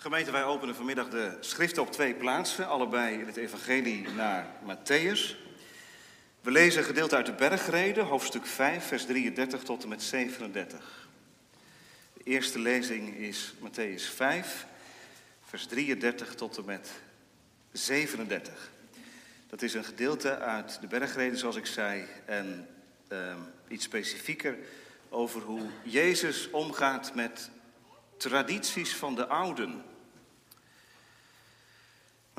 Gemeente, wij openen vanmiddag de schriften op twee plaatsen, allebei in het evangelie naar Matthäus. We lezen gedeelte uit de bergreden, hoofdstuk 5, vers 33 tot en met 37. De eerste lezing is Matthäus 5, vers 33 tot en met 37. Dat is een gedeelte uit de bergreden, zoals ik zei, en eh, iets specifieker over hoe Jezus omgaat met tradities van de ouden.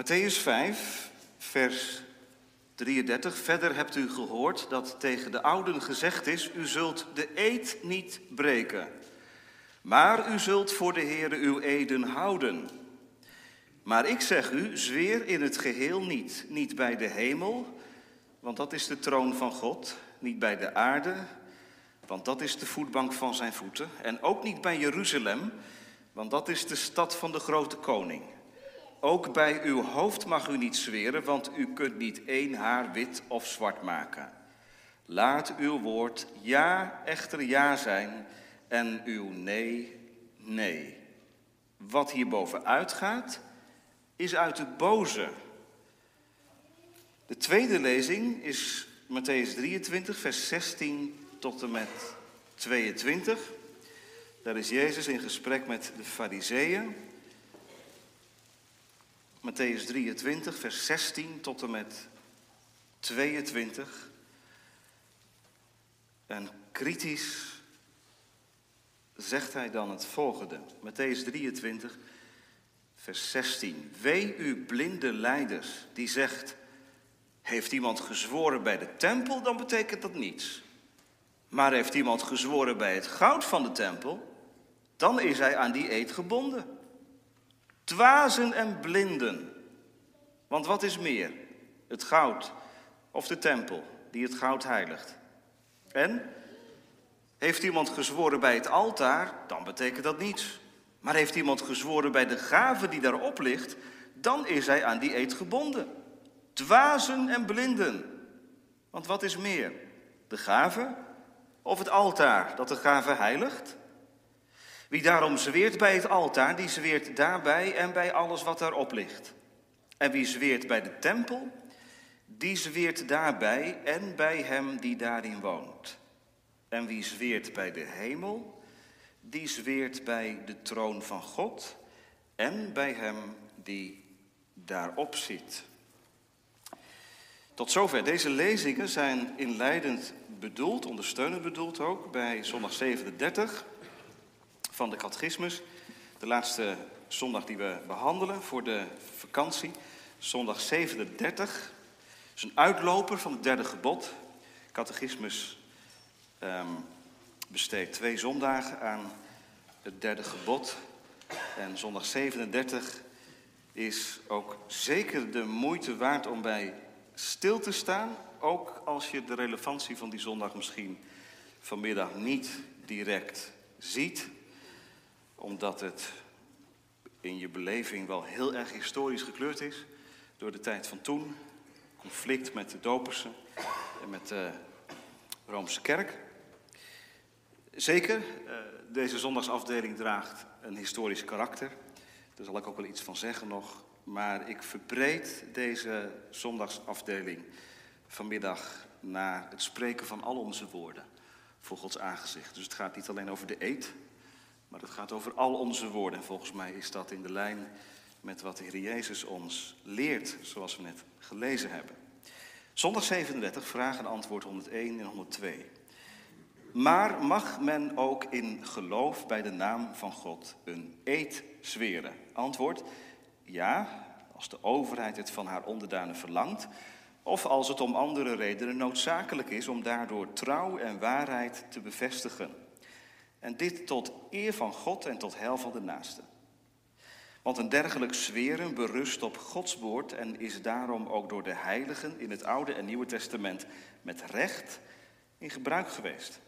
Matthäus 5, vers 33. Verder hebt u gehoord dat tegen de ouden gezegd is: U zult de eed niet breken, maar u zult voor de Heere uw eden houden. Maar ik zeg u, zweer in het geheel niet, niet bij de hemel, want dat is de troon van God, niet bij de aarde, want dat is de voetbank van zijn voeten, en ook niet bij Jeruzalem, want dat is de stad van de grote koning. Ook bij uw hoofd mag u niet zweren, want u kunt niet één haar wit of zwart maken. Laat uw woord ja echter ja zijn en uw nee nee. Wat hierboven uitgaat, is uit de boze. De tweede lezing is Matthäus 23, vers 16 tot en met 22. Daar is Jezus in gesprek met de Fariseeën. Matthäus 23, vers 16 tot en met 22. En kritisch zegt hij dan het volgende. Matthäus 23, vers 16. Wee u blinde leiders die zegt, heeft iemand gezworen bij de tempel, dan betekent dat niets. Maar heeft iemand gezworen bij het goud van de tempel, dan is hij aan die eed gebonden. Dwazen en blinden. Want wat is meer? Het goud of de tempel die het goud heiligt? En heeft iemand gezworen bij het altaar, dan betekent dat niets. Maar heeft iemand gezworen bij de gave die daarop ligt, dan is hij aan die eed gebonden. Dwazen en blinden. Want wat is meer? De gave of het altaar dat de gave heiligt? Wie daarom zweert bij het altaar, die zweert daarbij en bij alles wat daarop ligt. En wie zweert bij de tempel, die zweert daarbij en bij hem die daarin woont. En wie zweert bij de hemel, die zweert bij de troon van God en bij hem die daarop zit. Tot zover. Deze lezingen zijn inleidend bedoeld, ondersteunend bedoeld ook, bij zondag 37 van de catechismus. De laatste zondag die we behandelen voor de vakantie. Zondag 37. Dat is een uitloper van het derde gebod. Catechismus um, besteedt twee zondagen aan het derde gebod. En zondag 37 is ook zeker de moeite waard om bij stil te staan. Ook als je de relevantie van die zondag misschien vanmiddag niet direct ziet omdat het in je beleving wel heel erg historisch gekleurd is door de tijd van toen. Conflict met de dopersen en met de Roomse kerk. Zeker, eh, deze zondagsafdeling draagt een historisch karakter. Daar zal ik ook wel iets van zeggen nog. Maar ik verbreed deze zondagsafdeling vanmiddag naar het spreken van al onze woorden voor Gods aangezicht. Dus het gaat niet alleen over de eed, maar het gaat over al onze woorden. En volgens mij is dat in de lijn met wat de Heer Jezus ons leert, zoals we net gelezen hebben. Zondag 37, vraag en antwoord 101 en 102. Maar mag men ook in geloof bij de naam van God een eed zweren? Antwoord, ja, als de overheid het van haar onderdanen verlangt, of als het om andere redenen noodzakelijk is om daardoor trouw en waarheid te bevestigen. En dit tot eer van God en tot heil van de naaste. Want een dergelijk zweren berust op Gods woord en is daarom ook door de heiligen in het Oude en Nieuwe Testament met recht in gebruik geweest.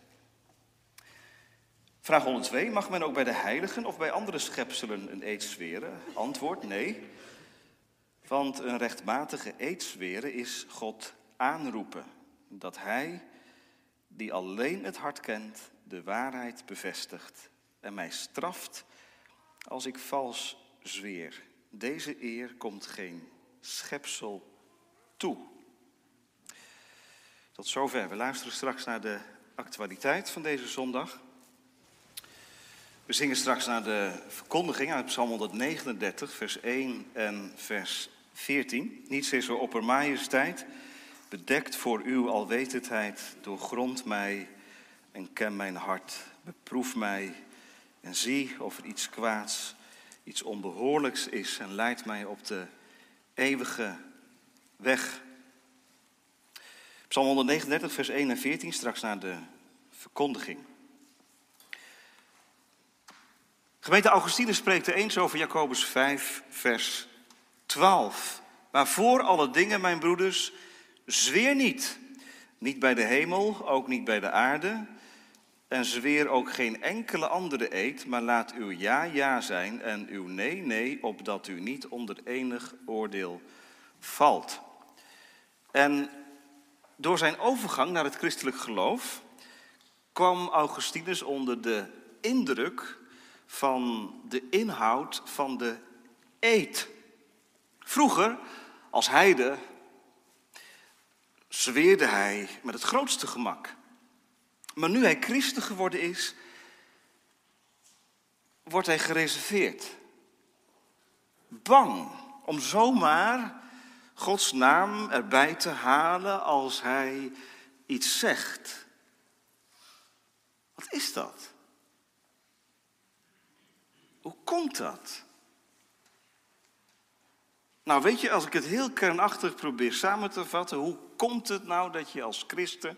Vraag 102. Mag men ook bij de heiligen of bij andere schepselen een eed zweren? Antwoord nee. Want een rechtmatige eed zweren is God aanroepen. Dat hij, die alleen het hart kent, de waarheid bevestigt en mij straft als ik vals zweer. Deze eer komt geen schepsel toe. Tot zover. We luisteren straks naar de actualiteit van deze zondag. We zingen straks naar de verkondiging uit Psalm 139, vers 1 en vers 14. Niets is er opper majesteit, bedekt voor uw alwetendheid, doorgrond mij en ken mijn hart. Beproef mij en zie of er iets kwaads, iets onbehoorlijks is en leid mij op de eeuwige weg. Psalm 139, vers 1 en 14, straks naar de verkondiging. Gemeente Augustinus spreekt er eens over Jacobus 5, vers 12. Maar voor alle dingen, mijn broeders, zweer niet. Niet bij de hemel, ook niet bij de aarde. En zweer ook geen enkele andere eed, maar laat uw ja ja zijn en uw nee nee, opdat u niet onder enig oordeel valt. En door zijn overgang naar het christelijk geloof kwam Augustinus onder de indruk van de inhoud van de eed. Vroeger, als heide, zweerde hij met het grootste gemak. Maar nu hij christen geworden is, wordt hij gereserveerd. Bang om zomaar Gods naam erbij te halen als hij iets zegt. Wat is dat? Hoe komt dat? Nou, weet je, als ik het heel kernachtig probeer samen te vatten, hoe komt het nou dat je als christen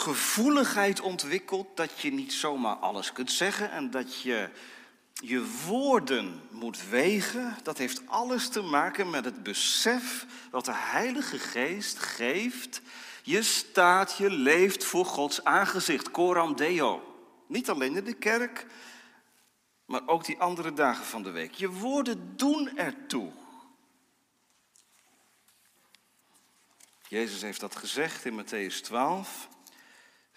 gevoeligheid ontwikkelt dat je niet zomaar alles kunt zeggen en dat je je woorden moet wegen? Dat heeft alles te maken met het besef dat de Heilige Geest geeft. Je staat, je leeft voor Gods aangezicht, coram deo. Niet alleen in de kerk, maar ook die andere dagen van de week. Je woorden doen ertoe. Jezus heeft dat gezegd in Matthäus 12,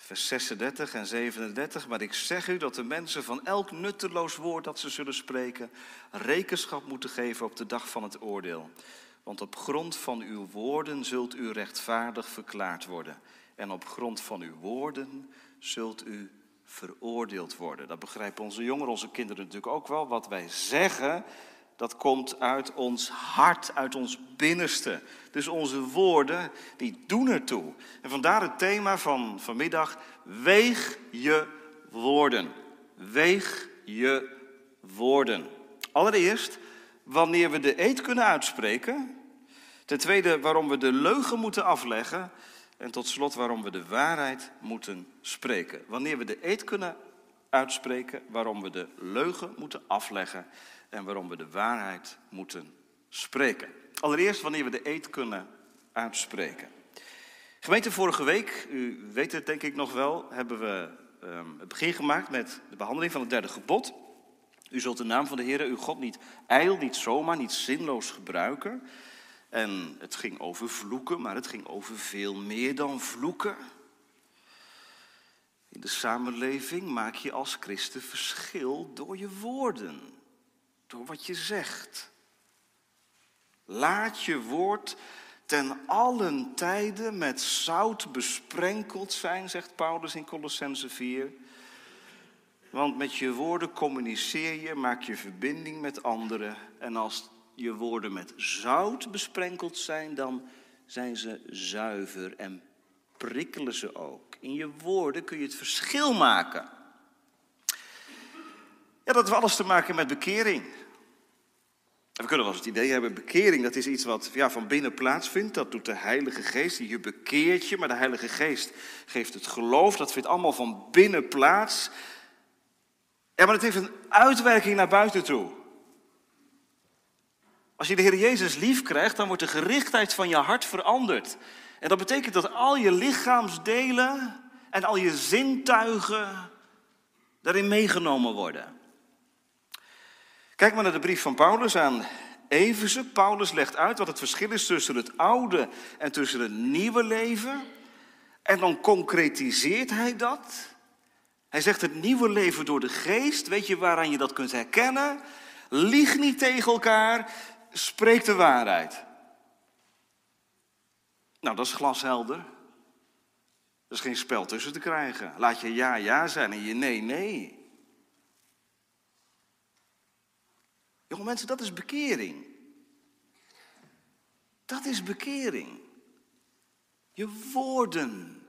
vers 36 en 37. Maar ik zeg u dat de mensen van elk nutteloos woord dat ze zullen spreken, rekenschap moeten geven op de dag van het oordeel. Want op grond van uw woorden zult u rechtvaardig verklaard worden. En op grond van uw woorden zult u veroordeeld worden. Dat begrijpen onze jongeren, onze kinderen natuurlijk ook wel. Wat wij zeggen, dat komt uit ons hart, uit ons binnenste. Dus onze woorden, die doen ertoe. En vandaar het thema van vanmiddag, weeg je woorden. Weeg je woorden. Allereerst, wanneer we de eed kunnen uitspreken. Ten tweede, waarom we de leugen moeten afleggen. En tot slot waarom we de waarheid moeten spreken. Wanneer we de eed kunnen uitspreken, waarom we de leugen moeten afleggen en waarom we de waarheid moeten spreken. Allereerst wanneer we de eed kunnen uitspreken. Gemeente, vorige week, u weet het denk ik nog wel, hebben we um, het begin gemaakt met de behandeling van het derde gebod. U zult de naam van de Heer, uw God, niet ijl, niet zomaar, niet zinloos gebruiken. En het ging over vloeken, maar het ging over veel meer dan vloeken. In de samenleving maak je als christen verschil door je woorden, door wat je zegt. Laat je woord ten allen tijde met zout besprenkeld zijn, zegt Paulus in Colossense 4. Want met je woorden communiceer je, maak je verbinding met anderen. En als je woorden met zout besprenkeld zijn, dan zijn ze zuiver en prikkelen ze ook. In je woorden kun je het verschil maken. Ja, dat heeft alles te maken met bekering. we kunnen wel eens het idee hebben, bekering, dat is iets wat ja, van binnen plaatsvindt. Dat doet de Heilige Geest, die je bekeert je. Maar de Heilige Geest geeft het geloof, dat vindt allemaal van binnen plaats. Ja, maar het heeft een uitwerking naar buiten toe. Als je de Heer Jezus lief krijgt, dan wordt de gerichtheid van je hart veranderd. En dat betekent dat al je lichaamsdelen en al je zintuigen daarin meegenomen worden. Kijk maar naar de brief van Paulus aan Efeze. Paulus legt uit wat het verschil is tussen het oude en tussen het nieuwe leven. En dan concretiseert hij dat. Hij zegt het nieuwe leven door de geest. Weet je waaraan je dat kunt herkennen? Lieg niet tegen elkaar, spreek de waarheid. Nou, dat is glashelder. Er is geen spel tussen te krijgen. Laat je ja ja zijn en je nee nee. Jonge mensen, dat is bekering. Dat is bekering. Je woorden.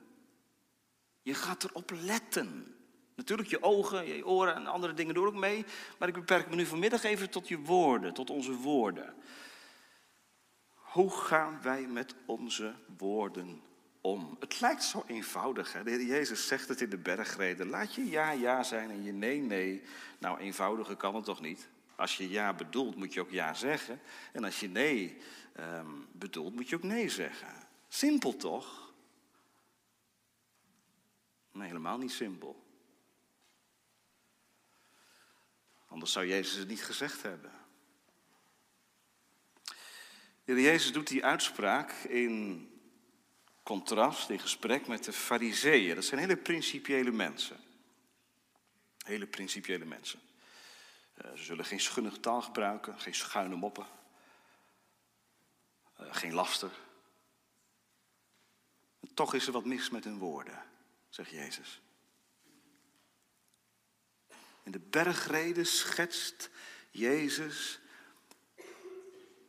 Je gaat erop letten. Natuurlijk je ogen, je oren en andere dingen doen ook mee. Maar ik beperk me nu vanmiddag even tot je woorden, tot onze woorden. Hoe gaan wij met onze woorden om? Het lijkt zo eenvoudig. Hè? De Heer Jezus zegt het in de bergreden. Laat je ja ja zijn en je nee nee. Nou, eenvoudiger kan het toch niet? Als je ja bedoelt, moet je ook ja zeggen. En als je nee um, bedoelt, moet je ook nee zeggen. Simpel toch? Nee, helemaal niet simpel. Anders zou Jezus het niet gezegd hebben. Jezus doet die uitspraak in contrast, in gesprek met de fariseeën. Dat zijn hele principiële mensen. Hele principiële mensen. Eh, ze zullen geen schunnig taal gebruiken, geen schuine moppen. Eh, geen laster. Toch is er wat mis met hun woorden, zegt Jezus. In de bergreden schetst Jezus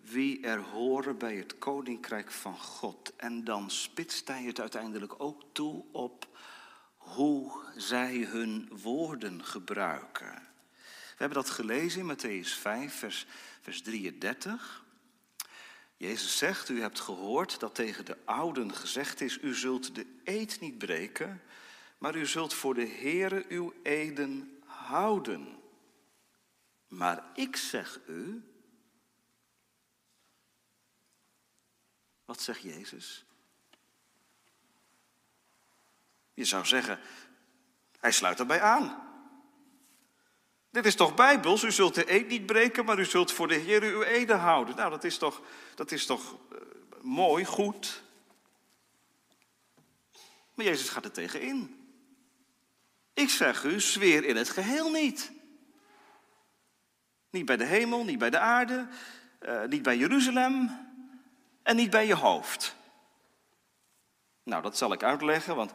wie er horen bij het koninkrijk van God. En dan spitst hij het uiteindelijk ook toe op hoe zij hun woorden gebruiken. We hebben dat gelezen in Matthäus 5, vers, vers 33. Jezus zegt, u hebt gehoord dat tegen de ouden gezegd is, u zult de eed niet breken, maar u zult voor de Heere uw eden houden. Maar ik zeg u, wat zegt Jezus? Je zou zeggen, hij sluit erbij aan. Dit is toch bijbels? U zult de eed niet breken, maar u zult voor de Heer uw ede houden. Nou, dat is toch, dat is toch uh, mooi, goed. Maar Jezus gaat er tegenin. Ik zeg u, zweer in het geheel niet. Niet bij de hemel, niet bij de aarde, uh, niet bij Jeruzalem en niet bij je hoofd. Nou, dat zal ik uitleggen, want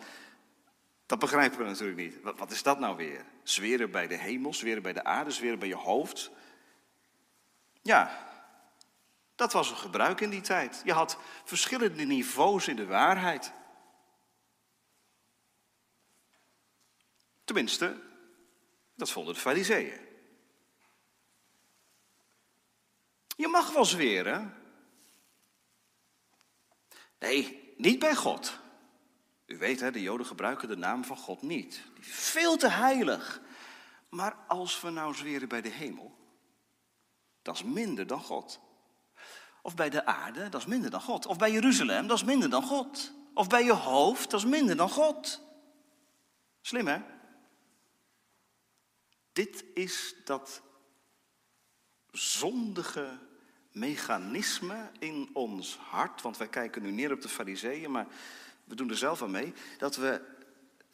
dat begrijpen we natuurlijk niet. Wat, is dat nou weer? Zweren bij de hemel, zweren bij de aarde, zweren bij je hoofd. Ja, dat was een gebruik in die tijd. Je had verschillende niveaus in de waarheid. Tenminste, dat vonden de fariseeën. Je mag wel zweren. Nee, niet bij God. U weet, hè, de Joden gebruiken de naam van God niet. Die is veel te heilig. Maar als we nou zweren bij de hemel, dat is minder dan God. Of bij de aarde, dat is minder dan God. Of bij Jeruzalem, dat is minder dan God. Of bij je hoofd, dat is minder dan God. Slim hè? Dit is dat zondige mechanisme in ons hart. Want wij kijken nu neer op de fariseeën, maar we doen er zelf aan mee, dat we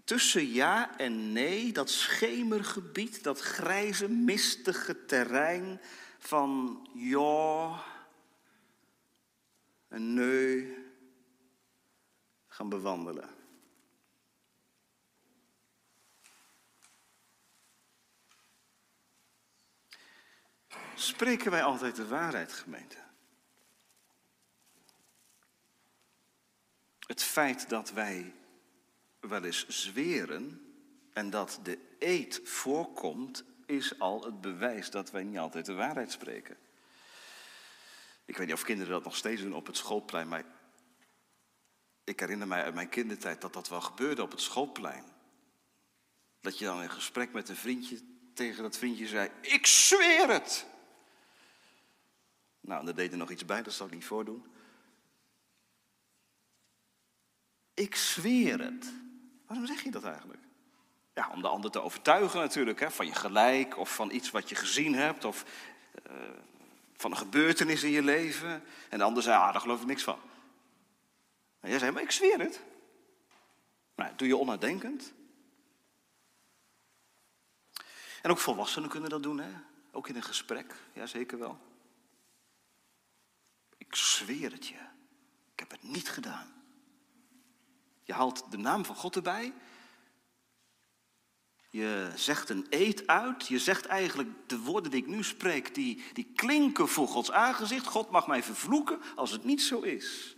tussen ja en nee, dat schemergebied, dat grijze, mistige terrein van ja en nee gaan bewandelen. Spreken wij altijd de waarheid, gemeente? Het feit dat wij wel eens zweren en dat de eed voorkomt, is al het bewijs dat wij niet altijd de waarheid spreken. Ik weet niet of kinderen dat nog steeds doen op het schoolplein, maar ik herinner mij uit mijn kindertijd dat dat wel gebeurde op het schoolplein. Dat je dan in gesprek met een vriendje tegen dat vriendje zei: Ik zweer het! Nou, daar deed er nog iets bij, dat zal ik niet voordoen. Ik zweer het. Waarom zeg je dat eigenlijk? Ja, om de ander te overtuigen natuurlijk, hè, van je gelijk of van iets wat je gezien hebt of uh, van een gebeurtenis in je leven. En de ander zei, ah, daar geloof ik niks van. En jij zei, maar ik zweer het. Nou, doe je onnadenkend. En ook volwassenen kunnen dat doen, hè. Ook in een gesprek, ja zeker wel. Ik zweer het je, ik heb het niet gedaan. Je haalt de naam van God erbij. Je zegt een eed uit. Je zegt eigenlijk de woorden die ik nu spreek, die, die klinken voor Gods aangezicht. God mag mij vervloeken als het niet zo is.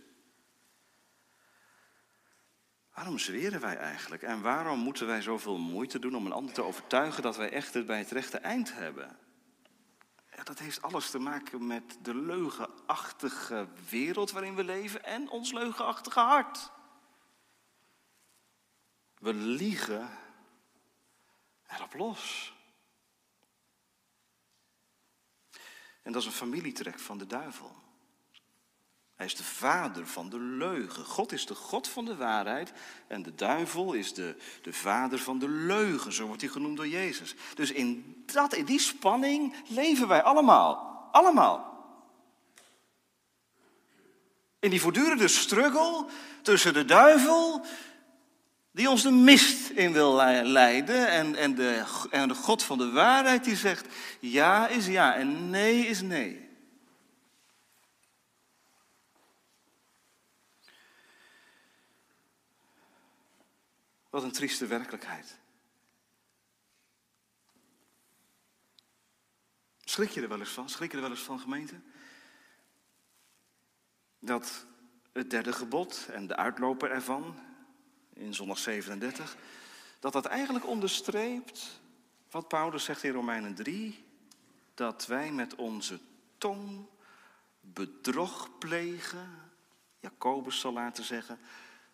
Waarom zweren wij eigenlijk? En waarom moeten wij zoveel moeite doen om een ander te overtuigen dat wij echt het bij het rechte eind hebben? Dat heeft alles te maken met de leugenachtige wereld waarin we leven en ons leugenachtige hart. We liegen erop los. En dat is een familietrek van de duivel. Hij is de vader van de leugen. God is de God van de waarheid en de duivel is de, de vader van de leugen. Zo wordt hij genoemd door Jezus. Dus in, dat, in die spanning leven wij allemaal. Allemaal. In die voortdurende struggle tussen de duivel die ons de mist in wil leiden. En, en, de, en de God van de waarheid die zegt ja is ja en nee is nee. Wat een trieste werkelijkheid. Schrik je er wel eens van? Schrik je er wel eens van, gemeente? Dat het derde gebod en de uitloper ervan, in zondag 37, dat dat eigenlijk onderstreept wat Paulus zegt in Romeinen 3, dat wij met onze tong bedrog plegen. Jacobus zal laten zeggen,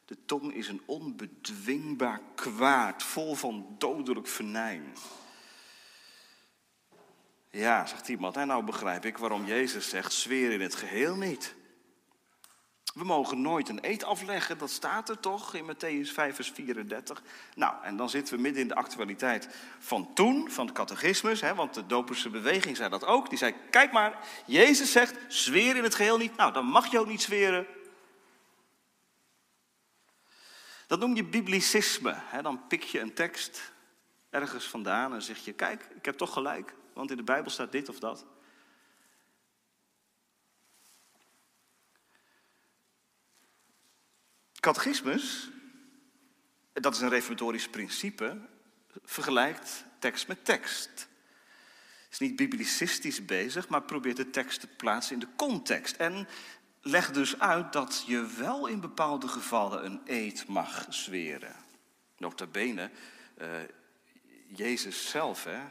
de tong is een onbedwingbaar kwaad, vol van dodelijk venijn. Ja, zegt iemand, en nou begrijp ik waarom Jezus zegt, zweer in het geheel niet. We mogen nooit een eed afleggen, dat staat er toch in Matthäus 5, vers 34. Nou, en dan zitten we midden in de actualiteit van toen, van het catechismus, hè, want de Doperse beweging zei dat ook. Die zei, kijk maar, Jezus zegt, zweer in het geheel niet. Nou, dan mag je ook niet zweren. Dat noem je biblicisme. Dan pik je een tekst ergens vandaan en zeg je, kijk, ik heb toch gelijk, want in de Bijbel staat dit of dat. Catechismus, dat is een reformatorisch principe, vergelijkt tekst met tekst. Is niet biblicistisch bezig, maar probeert de tekst te plaatsen in de context. En legt dus uit dat je wel in bepaalde gevallen een eed mag zweren. Nota bene, uh, Jezus zelf hè,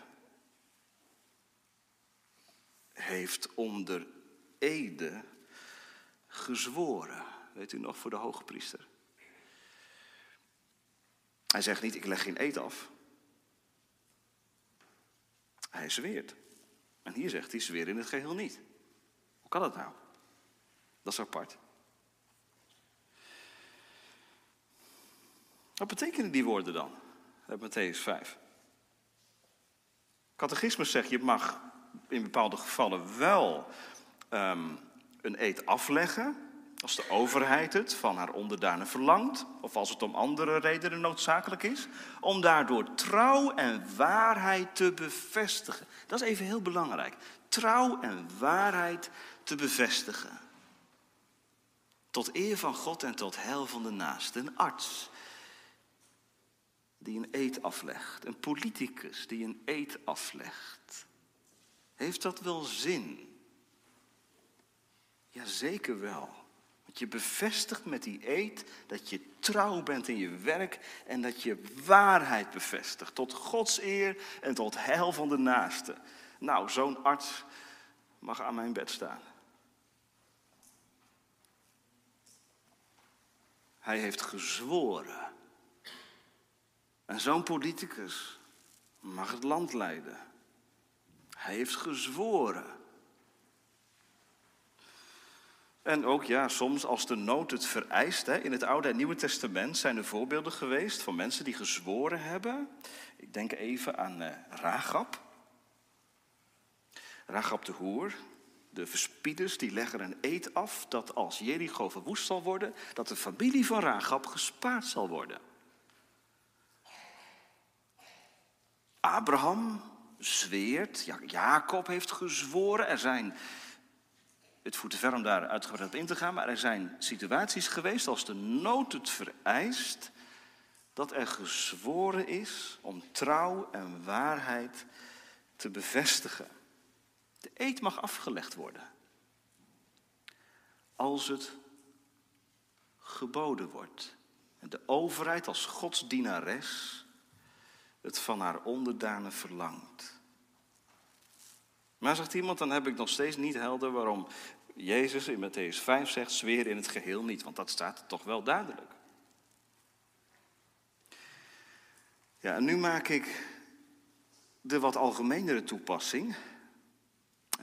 heeft onder ede gezworen. Weet u nog, voor de hoge priester. Hij zegt niet, ik leg geen eed af. Hij zweert. En hier zegt hij, zweer in het geheel niet. Hoe kan dat nou? Dat is apart. Wat betekenen die woorden dan? Uit Matthäus 5. Catechismus zegt, je mag in bepaalde gevallen wel um, een eed afleggen. Als de overheid het van haar onderdanen verlangt, of als het om andere redenen noodzakelijk is, om daardoor trouw en waarheid te bevestigen. Dat is even heel belangrijk. Trouw en waarheid te bevestigen. Tot eer van God en tot heil van de naaste. Een arts die een eed aflegt. Een politicus die een eed aflegt. Heeft dat wel zin? Jazeker wel. Want je bevestigt met die eed dat je trouw bent in je werk en dat je waarheid bevestigt. Tot Gods eer en tot heil van de naaste. Nou, zo'n arts mag aan mijn bed staan. Hij heeft gezworen. En zo'n politicus mag het land leiden. Hij heeft gezworen. En ook ja, soms als de nood het vereist. Hè, in het Oude en Nieuwe Testament zijn er voorbeelden geweest van mensen die gezworen hebben. Ik denk even aan uh, Ragab. Ragab de Hoer, de verspieders die leggen een eed af dat als Jericho verwoest zal worden, dat de familie van Rahab gespaard zal worden. Abraham, zweert. Ja, Jacob heeft gezworen. Er zijn, het voert te ver om daar uitgebreid op in te gaan, maar er zijn situaties geweest als de nood het vereist, dat er gezworen is om trouw en waarheid te bevestigen. De eed mag afgelegd worden. Als het geboden wordt. En de overheid als godsdienares het van haar onderdanen verlangt. Maar zegt iemand, dan heb ik nog steeds niet helder waarom Jezus in Matthäus 5 zegt, zweer in het geheel niet, want dat staat toch wel duidelijk. Ja, en nu maak ik de wat algemenere toepassing.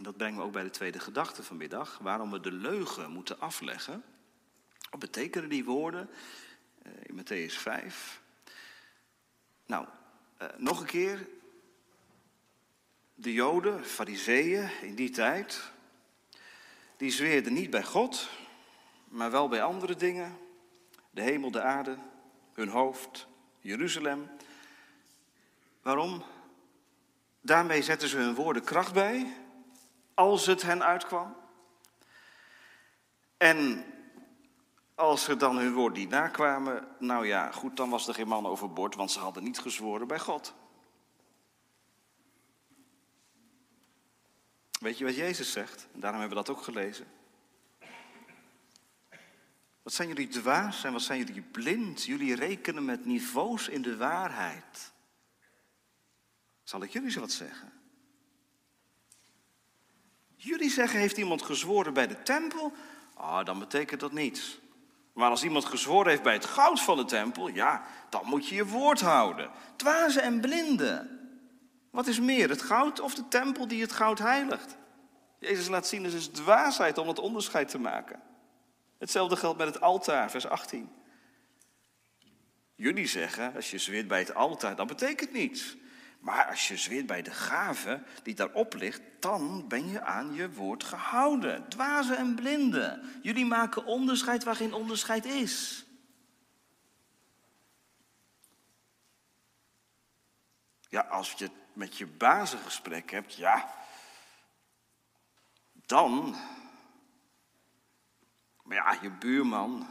En dat brengen we ook bij de tweede gedachte vanmiddag. Waarom we de leugen moeten afleggen. Wat betekenen die woorden eh, in Matthäus 5? Nou, eh, nog een keer. De Joden, Fariseeën in die tijd, die zweerden niet bij God, maar wel bij andere dingen. De hemel, de aarde, hun hoofd, Jeruzalem. Waarom? Daarmee zetten ze hun woorden kracht bij, als het hen uitkwam. En als ze dan hun woord niet nakwamen, nou ja, goed, dan was er geen man overboord, want ze hadden niet gezworen bij God. Weet je wat Jezus zegt? daarom hebben we dat ook gelezen. Wat zijn jullie dwaas en wat zijn jullie blind? Jullie rekenen met niveaus in de waarheid. Zal ik jullie eens wat zeggen? Jullie zeggen, heeft iemand gezworen bij de tempel? Ah, dan betekent dat niets. Maar als iemand gezworen heeft bij het goud van de tempel, ja, dan moet je je woord houden. Dwazen en blinden. Wat is meer, het goud of de tempel die het goud heiligt? Jezus laat zien, het is dwaasheid om het onderscheid te maken. Hetzelfde geldt met het altaar, vers 18. Jullie zeggen, als je zweert bij het altaar, dan betekent niets. Maar als je zweert bij de gave die daarop ligt, dan ben je aan je woord gehouden. Dwazen en blinden. Jullie maken onderscheid waar geen onderscheid is. Ja, als je met je baas gesprek hebt, ja, dan. Maar ja, je buurman,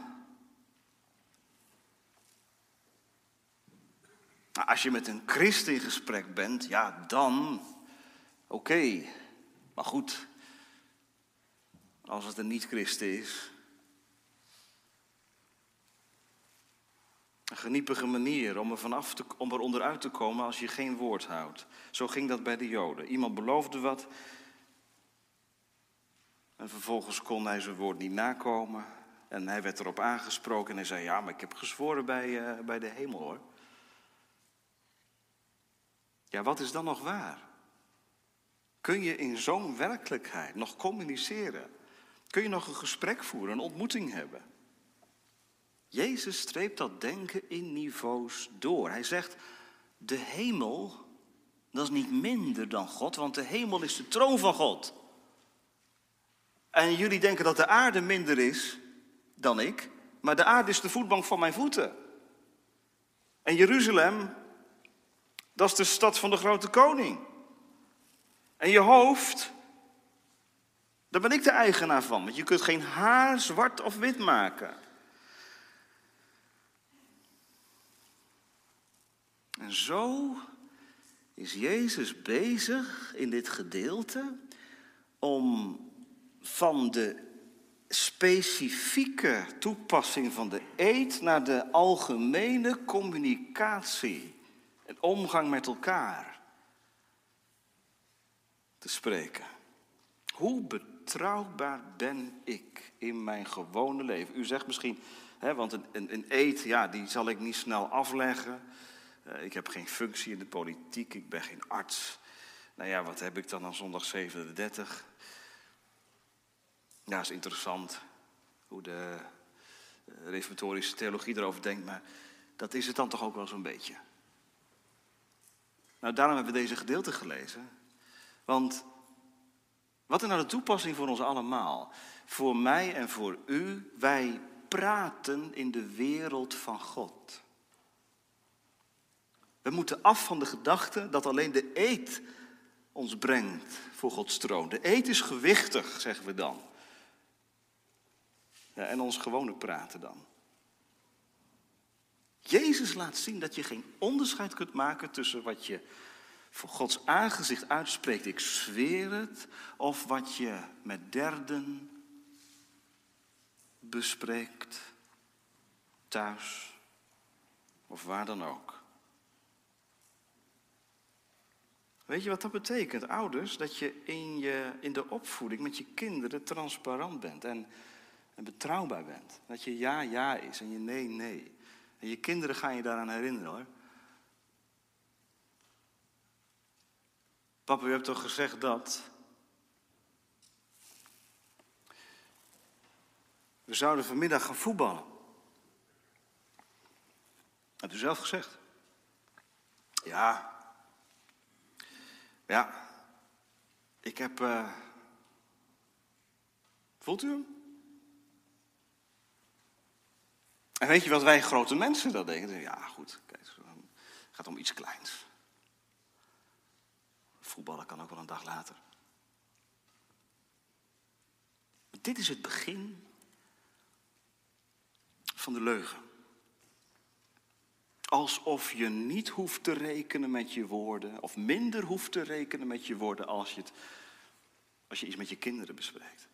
Nou, als je met een christen in gesprek bent, ja, dan oké. Maar goed, als het een niet-christen is. Een geniepige manier om er, vanaf te, om er onderuit te komen als je geen woord houdt. Zo ging dat bij de Joden. Iemand beloofde wat. En vervolgens kon hij zijn woord niet nakomen. En hij werd erop aangesproken en hij zei: Ja, maar ik heb gezworen bij, uh, bij de hemel hoor. Ja, wat is dan nog waar? Kun je in zo'n werkelijkheid nog communiceren? Kun je nog een gesprek voeren, een ontmoeting hebben? Jezus streept dat denken in niveaus door. Hij zegt, de hemel, dat is niet minder dan God, want de hemel is de troon van God. En jullie denken dat de aarde minder is dan ik, maar de aarde is de voetbank van mijn voeten. En Jeruzalem dat is de stad van de grote koning. En je hoofd, daar ben ik de eigenaar van. Want je kunt geen haar zwart of wit maken. En zo is Jezus bezig in dit gedeelte om van de specifieke toepassing van de eed naar de algemene communicatie en omgang met elkaar te spreken. Hoe betrouwbaar ben ik in mijn gewone leven? U zegt misschien, hè, want een, een, een eet, ja, die zal ik niet snel afleggen. Uh, ik heb geen functie in de politiek, ik ben geen arts. Nou ja, wat heb ik dan aan zondag 37? Ja, is interessant hoe de eh, reformatorische theologie erover denkt, maar dat is het dan toch ook wel zo'n beetje. Nou, daarom hebben we deze gedeelte gelezen. Want wat is nou de toepassing voor ons allemaal? Voor mij en voor u, wij praten in de wereld van God. We moeten af van de gedachte dat alleen de eed ons brengt voor Gods troon. De eet is gewichtig, zeggen we dan. Ja, en ons gewone praten dan. Jezus laat zien dat je geen onderscheid kunt maken tussen wat je voor Gods aangezicht uitspreekt, ik zweer het, of wat je met derden bespreekt, thuis of waar dan ook. Weet je wat dat betekent, ouders? Dat je in, je in de opvoeding met je kinderen transparant bent en, en betrouwbaar bent. Dat je ja, ja is en je nee, nee. En je kinderen gaan je daaraan herinneren hoor. Papa, u hebt toch gezegd dat. We zouden vanmiddag gaan voetballen. Hebt u zelf gezegd? Ja. Ja. Ik heb. Uh... Voelt u hem? En weet je wat wij grote mensen dat denken? Ja, goed, kijk, het gaat om iets kleins. Voetballen kan ook wel een dag later. Dit is het begin van de leugen. Alsof je niet hoeft te rekenen met je woorden, of minder hoeft te rekenen met je woorden als je, het, als je iets met je kinderen bespreekt.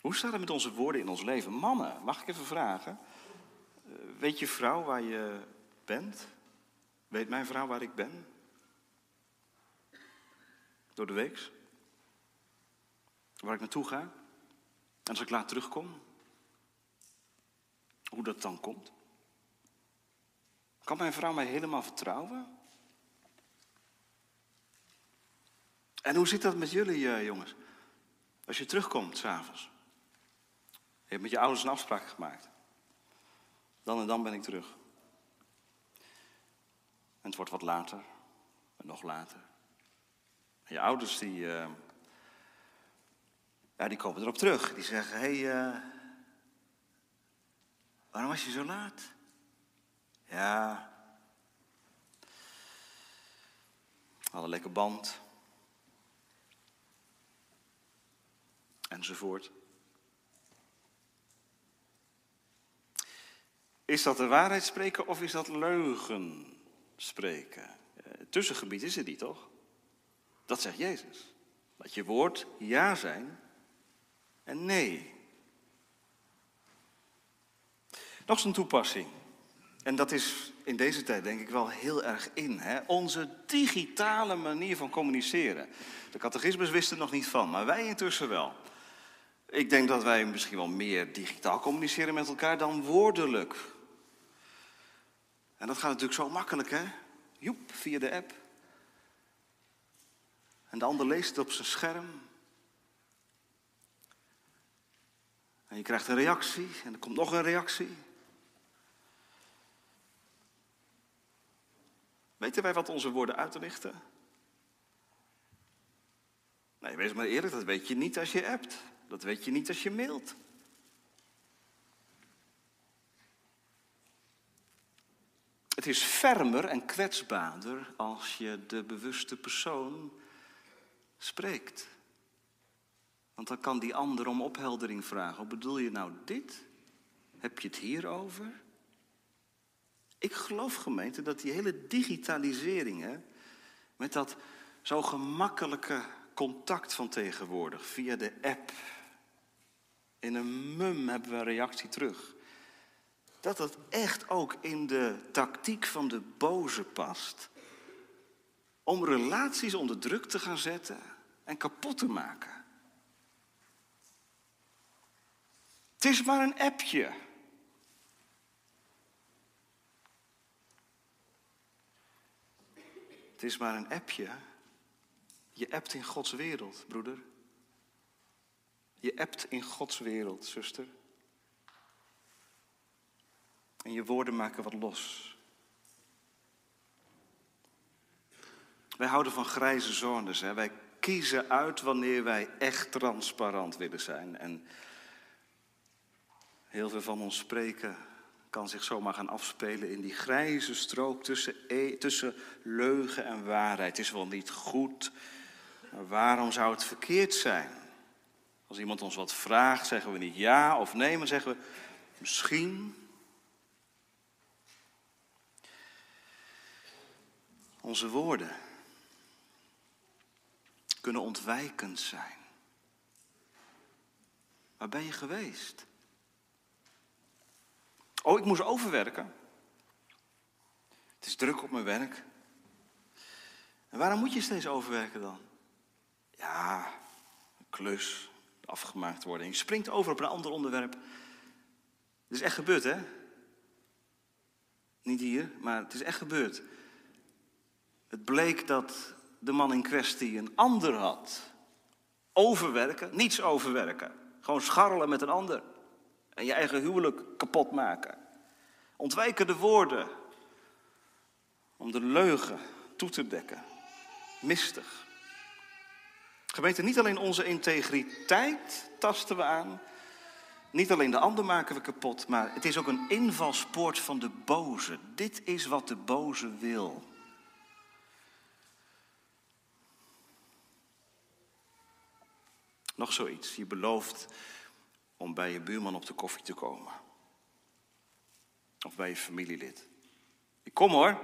Hoe staat het met onze woorden in ons leven? Mannen, mag ik even vragen? Eh, weet je vrouw waar je bent? Weet mijn vrouw waar ik ben? Door de week? Waar ik naartoe ga? En als ik laat terugkom? Hoe dat dan komt? Kan mijn vrouw mij helemaal vertrouwen? En hoe zit dat met jullie, eh, jongens? Als je terugkomt s'avonds. Je hebt met je ouders een afspraak gemaakt. Dan en dan ben ik terug. En het wordt wat later. En nog later. En je ouders die, uh, ja, die komen erop terug. Die zeggen, hé, hey, uh, waarom was je zo laat? Ja, hadden lekker band. Enzovoort. Is dat de waarheid spreken of is dat leugen spreken? Het eh, tussengebied is het niet, toch? Dat zegt Jezus. Laat je woord ja zijn en nee. Nog een toepassing. En dat is in deze tijd denk ik wel heel erg in. Hè? Onze digitale manier van communiceren. De catechismus wist er nog niet van, maar wij intussen wel. Ik denk dat wij misschien wel meer digitaal communiceren met elkaar dan woordelijk. En dat gaat natuurlijk zo makkelijk, hè? Joep, via de app. En de ander leest het op zijn scherm. En je krijgt een reactie en er komt nog een reactie. Weten wij wat onze woorden uitrichten? Nee, wees maar eerlijk, dat weet je niet als je appt. Dat weet je niet als je mailt. Het is fermer en kwetsbaarder als je de bewuste persoon spreekt. Want dan kan die ander om opheldering vragen. Hoe bedoel je nou dit? Heb je het hierover? Ik geloof, gemeente, dat die hele digitalisering, met dat zo gemakkelijke contact van tegenwoordig, via de app, in een mum hebben we een reactie terug dat dat echt ook in de tactiek van de boze past. Om relaties onder druk te gaan zetten en kapot te maken. Het is maar een appje. Het is maar een appje. Je appt in Gods wereld, broeder. Je appt in Gods wereld, zuster. En je woorden maken wat los. Wij houden van grijze zones. Hè? Wij kiezen uit wanneer wij echt transparant willen zijn. En heel veel van ons spreken kan zich zomaar gaan afspelen in die grijze strook tussen, e, tussen leugen en waarheid. Het is wel niet goed, maar waarom zou het verkeerd zijn? Als iemand ons wat vraagt, zeggen we niet ja of nee, maar zeggen we misschien. Onze woorden kunnen ontwijkend zijn. Waar ben je geweest? Oh, ik moest overwerken. Het is druk op mijn werk. En waarom moet je steeds overwerken dan? Ja, een klus, afgemaakt worden. je springt over op een ander onderwerp. Het is echt gebeurd, hè? Niet hier, maar het is echt gebeurd. Het bleek dat de man in kwestie een ander had. Overwerken, niets overwerken. Gewoon scharrelen met een ander. En je eigen huwelijk kapot maken. Ontwijken de woorden. Om de leugen toe te dekken. Mistig. Gemeente, niet alleen onze integriteit tasten we aan. Niet alleen de ander maken we kapot, maar het is ook een invalspoort van de boze. Dit is wat de boze wil. Nog zoiets. Je belooft om bij je buurman op de koffie te komen. Of bij je familielid. Ik kom hoor.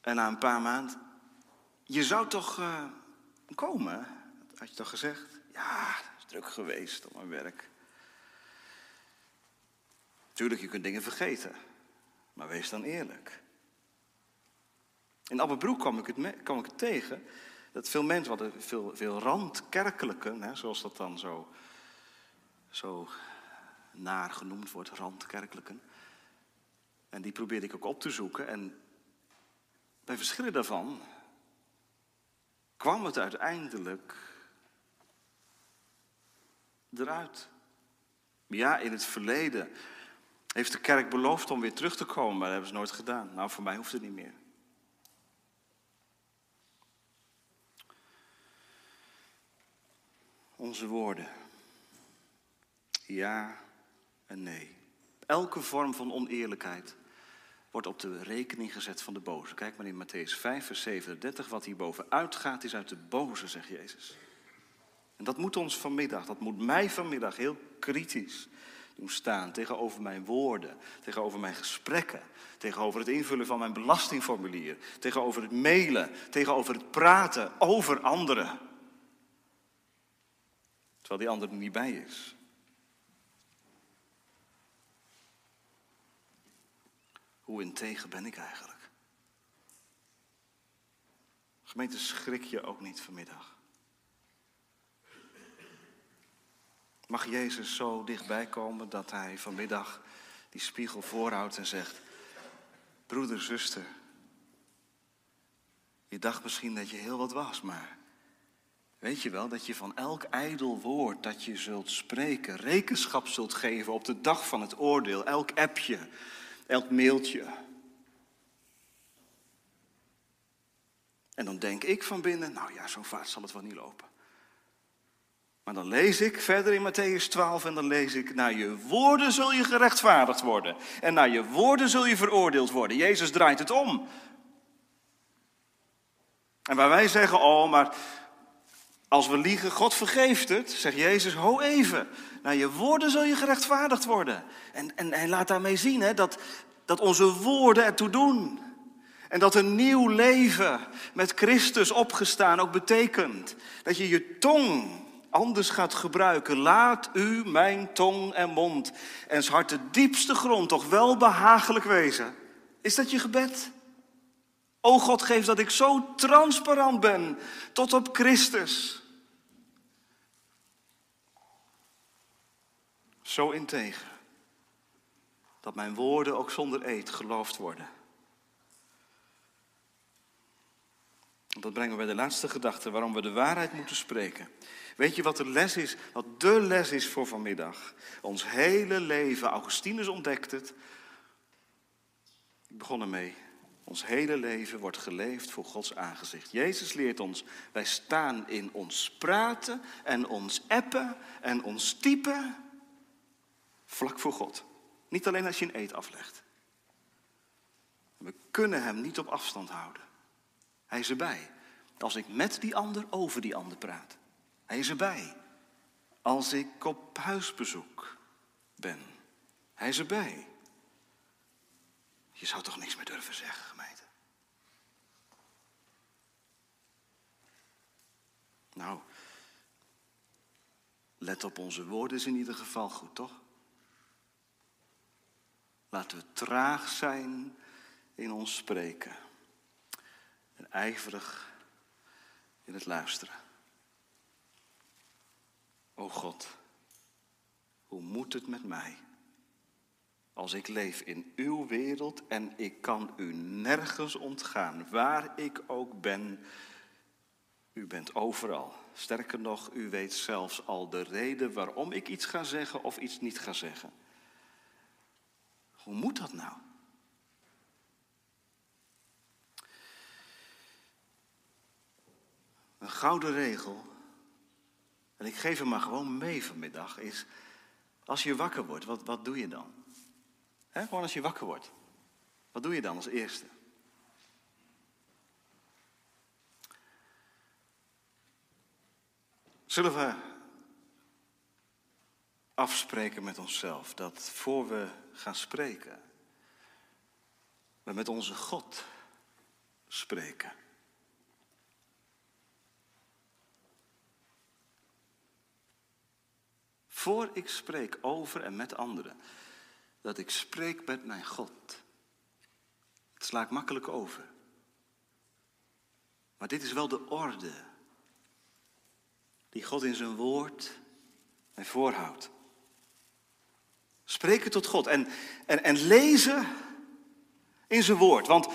En na een paar maanden. Je zou toch uh, komen? Had je toch gezegd? Ja, het is druk geweest op mijn werk. Tuurlijk, je kunt dingen vergeten. Maar wees dan eerlijk. In Abbebroek kwam ik het, kwam ik het tegen dat veel mensen hadden veel, veel randkerkelijken, hè, zoals dat dan zo, zo naar genoemd wordt, randkerkelijken. En die probeerde ik ook op te zoeken. En bij verschillen daarvan kwam het uiteindelijk eruit. Ja, in het verleden heeft de kerk beloofd om weer terug te komen, maar dat hebben ze nooit gedaan. Nou, voor mij hoeft het niet meer. Onze woorden. Ja en nee. Elke vorm van oneerlijkheid wordt op de rekening gezet van de boze. Kijk maar in Matthäus 5, vers 37. Wat hierboven uitgaat is uit de boze, zegt Jezus. En dat moet ons vanmiddag, dat moet mij vanmiddag heel kritisch doen staan tegenover mijn woorden, tegenover mijn gesprekken, tegenover het invullen van mijn belastingformulier, tegenover het mailen, tegenover het praten over anderen. Terwijl die ander er niet bij is. Hoe integer ben ik eigenlijk? Gemeente, schrik je ook niet vanmiddag. Mag Jezus zo dichtbij komen dat hij vanmiddag die spiegel voorhoudt en zegt: Broeder, zuster, je dacht misschien dat je heel wat was, maar Weet je wel dat je van elk ijdel woord dat je zult spreken, rekenschap zult geven op de dag van het oordeel, elk appje, elk mailtje. En dan denk ik van binnen, nou ja, zo vaart zal het wel niet lopen. Maar dan lees ik verder in Matthäus 12 en dan lees ik, naar je woorden zul je gerechtvaardigd worden. En naar je woorden zul je veroordeeld worden. Jezus draait het om. En waar wij zeggen, oh, maar als we liegen, God vergeeft het, zegt Jezus, ho even. Naar je woorden zul je gerechtvaardigd worden. En, en hij laat daarmee zien hè, dat, dat onze woorden ertoe doen. En dat een nieuw leven met Christus opgestaan ook betekent dat je je tong anders gaat gebruiken. Laat u mijn tong en mond en hart de diepste grond toch wel behagelijk wezen. Is dat je gebed? O God, geef dat ik zo transparant ben tot op Christus. Zo integer. Dat mijn woorden ook zonder eed geloofd worden. Dat brengen we bij de laatste gedachte waarom we de waarheid moeten spreken. Weet je wat de les is, wat de les is voor vanmiddag? Ons hele leven, Augustinus ontdekt het. Ik begon ermee. Ons hele leven wordt geleefd voor Gods aangezicht. Jezus leert ons, wij staan in ons praten en ons appen en ons typen Vlak voor God. Niet alleen als je een eet aflegt. We kunnen hem niet op afstand houden. Hij is erbij. Als ik met die ander over die ander praat. Hij is erbij. Als ik op huisbezoek ben. Hij is erbij. Je zou toch niks meer durven zeggen, gemeente? Nou, let op onze woorden is in ieder geval goed, toch? Laten we traag zijn in ons spreken. En ijverig in het luisteren. O God, hoe moet het met mij? Als ik leef in uw wereld en ik kan u nergens ontgaan, waar ik ook ben. U bent overal. Sterker nog, u weet zelfs al de reden waarom ik iets ga zeggen of iets niet ga zeggen. Hoe moet dat nou? Een gouden regel, en ik geef hem maar gewoon mee vanmiddag, is als je wakker wordt, wat, wat doe je dan? gewoon als je wakker wordt. Wat doe je dan als eerste? Zullen we afspreken met onszelf dat voor we gaan spreken, we met onze God spreken? Voor ik spreek over en met anderen, dat ik spreek met mijn God. Het sla ik makkelijk over. Maar dit is wel de orde die God in zijn woord mij voorhoudt. Spreken tot God en, en, en lezen in zijn woord. Want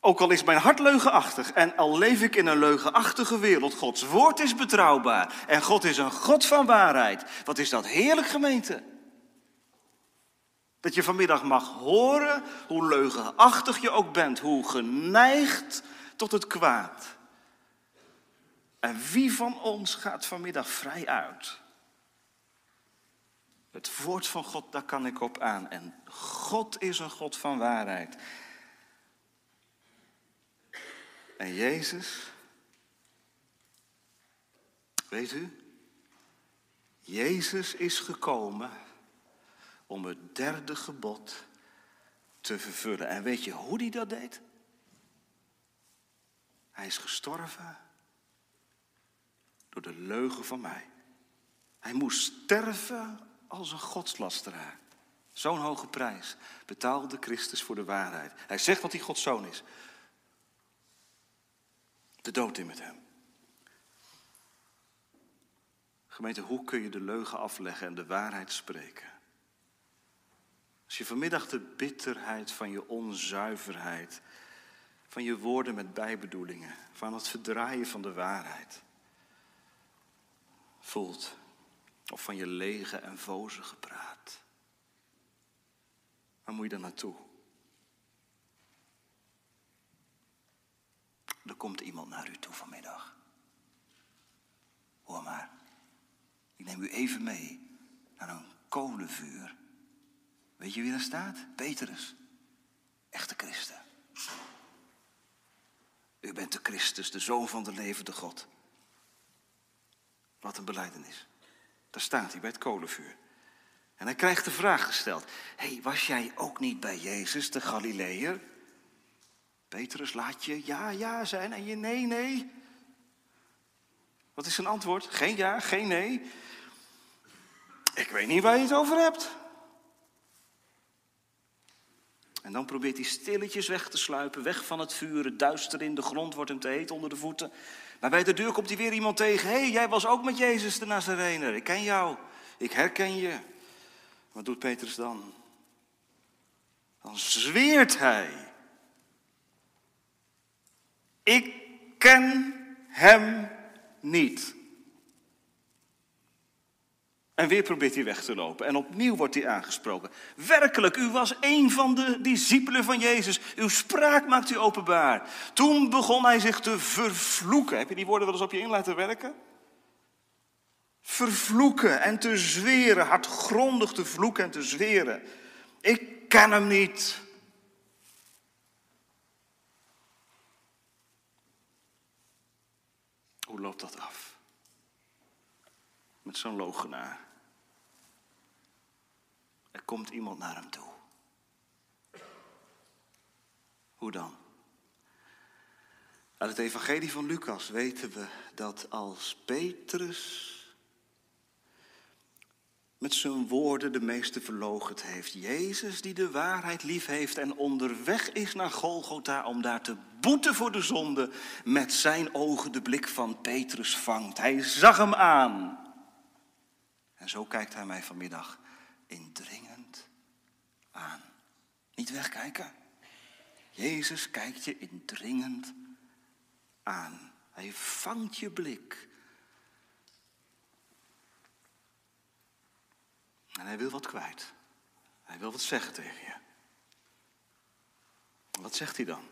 ook al is mijn hart leugenachtig en al leef ik in een leugenachtige wereld, Gods woord is betrouwbaar en God is een God van waarheid. Wat is dat heerlijk gemeente? Dat je vanmiddag mag horen hoe leugenachtig je ook bent, hoe geneigd tot het kwaad. En wie van ons gaat vanmiddag vrij uit? Het woord van God, daar kan ik op aan. En God is een God van waarheid. En Jezus, weet u, Jezus is gekomen om het derde gebod te vervullen. En weet je hoe hij dat deed? Hij is gestorven door de leugen van mij. Hij moest sterven als een godslasteraar. Zo'n hoge prijs betaalde Christus voor de waarheid. Hij zegt dat hij Gods zoon is. De dood in met hem. Gemeente, hoe kun je de leugen afleggen en de waarheid spreken? Als je vanmiddag de bitterheid van je onzuiverheid, van je woorden met bijbedoelingen, van het verdraaien van de waarheid voelt, of van je lege en vozige praat, waar moet je dan naartoe? Er komt iemand naar u toe vanmiddag. Hoor maar, ik neem u even mee naar een kolenvuur Weet je wie daar staat? Petrus. Echte christen. U bent de Christus, de Zoon van de levende God. Wat een beleidenis. Daar staat hij bij het kolenvuur. En hij krijgt de vraag gesteld. Hey, was jij ook niet bij Jezus, de Galileër? Petrus, laat je ja, ja zijn en je nee, nee. Wat is zijn antwoord? Geen ja, geen nee. Ik weet niet waar je het over hebt. En dan probeert hij stilletjes weg te sluipen, weg van het vuur. Het duister in de grond wordt hem te heet onder de voeten. Maar bij de deur komt hij weer iemand tegen. Hé, hey, jij was ook met Jezus de Nazarener. Ik ken jou. Ik herken je. Wat doet Petrus dan? Dan zweert hij. Ik ken hem niet. En weer probeert hij weg te lopen. En opnieuw wordt hij aangesproken. Werkelijk, u was een van de discipelen van Jezus. Uw spraak maakt u openbaar. Toen begon hij zich te vervloeken. Heb je die woorden wel eens op je in laten werken? vervloeken en te zweren, hardgrondig te vloeken en te zweren. Ik ken hem niet. Hoe loopt dat af? Met zo'n logenaar. Komt iemand naar hem toe. Hoe dan? Uit het evangelie van Lucas weten we dat als Petrus met zijn woorden de meeste verlogend heeft. Jezus die de waarheid lief heeft en onderweg is naar Golgotha om daar te boeten voor de zonde, met zijn ogen de blik van Petrus vangt. Hij zag hem aan. En zo kijkt hij mij vanmiddag indringend aan. Niet wegkijken. Jezus kijkt je indringend aan. Hij vangt je blik. En hij wil wat kwijt. Hij wil wat zeggen tegen je. Wat zegt hij dan?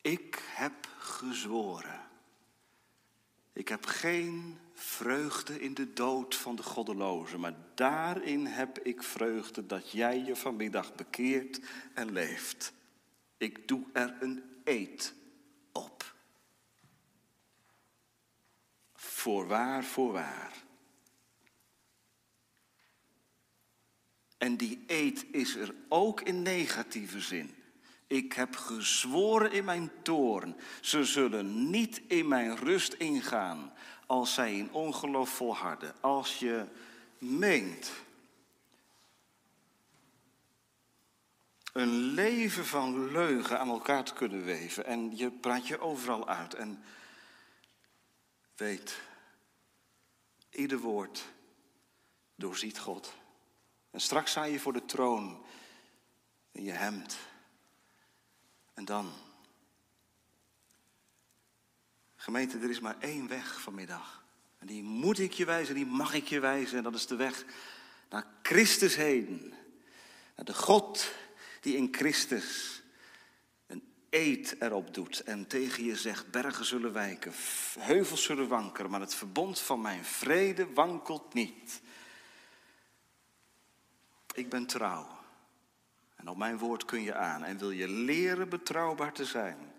Ik heb gezworen. Ik heb geen vreugde in de dood van de goddeloze, maar daarin heb ik vreugde dat jij je vanmiddag bekeert en leeft. Ik doe er een eed op. Voorwaar, voorwaar. En die eed is er ook in negatieve zin. Ik heb gezworen in mijn toorn. Ze zullen niet in mijn rust ingaan als zij in ongeloof volharden. Als je meent een leven van leugen aan elkaar te kunnen weven en je praat je overal uit en weet, ieder woord doorziet God. En straks sta je voor de troon in je hemd. En dan. Gemeente, er is maar één weg vanmiddag. En die moet ik je wijzen, die mag ik je wijzen. En dat is de weg naar Christus heen. Naar de God die in Christus een eed erop doet. En tegen je zegt, bergen zullen wijken, heuvels zullen wankeren. Maar het verbond van mijn vrede wankelt niet. Ik ben trouw. En op mijn woord kun je aan. En wil je leren betrouwbaar te zijn.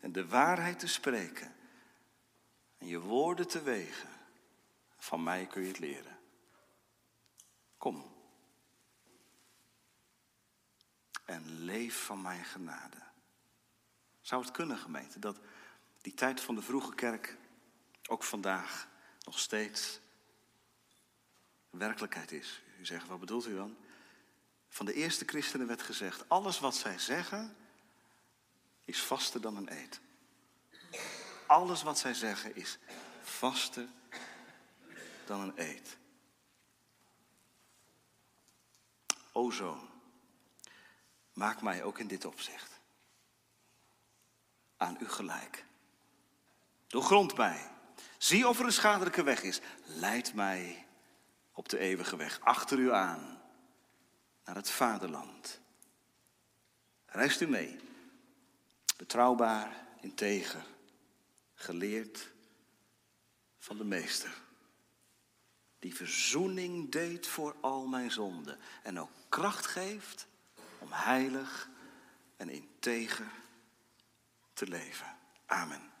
En de waarheid te spreken. En je woorden te wegen. Van mij kun je het leren. Kom. En leef van mijn genade. Zou het kunnen, gemeente, dat die tijd van de vroege kerk ook vandaag nog steeds werkelijkheid is? U zegt, wat bedoelt u dan? Van de eerste christenen werd gezegd: alles wat zij zeggen is vaster dan een eed. Alles wat zij zeggen is vaster dan een eed. O zoon, maak mij ook in dit opzicht aan u gelijk. Doorgrond mij. Zie of er een schadelijke weg is. Leid mij op de eeuwige weg. Achter u aan naar het vaderland. Reist u mee. Betrouwbaar, integer, geleerd van de meester. Die verzoening deed voor al mijn zonden. En ook kracht geeft om heilig en integer te leven. Amen.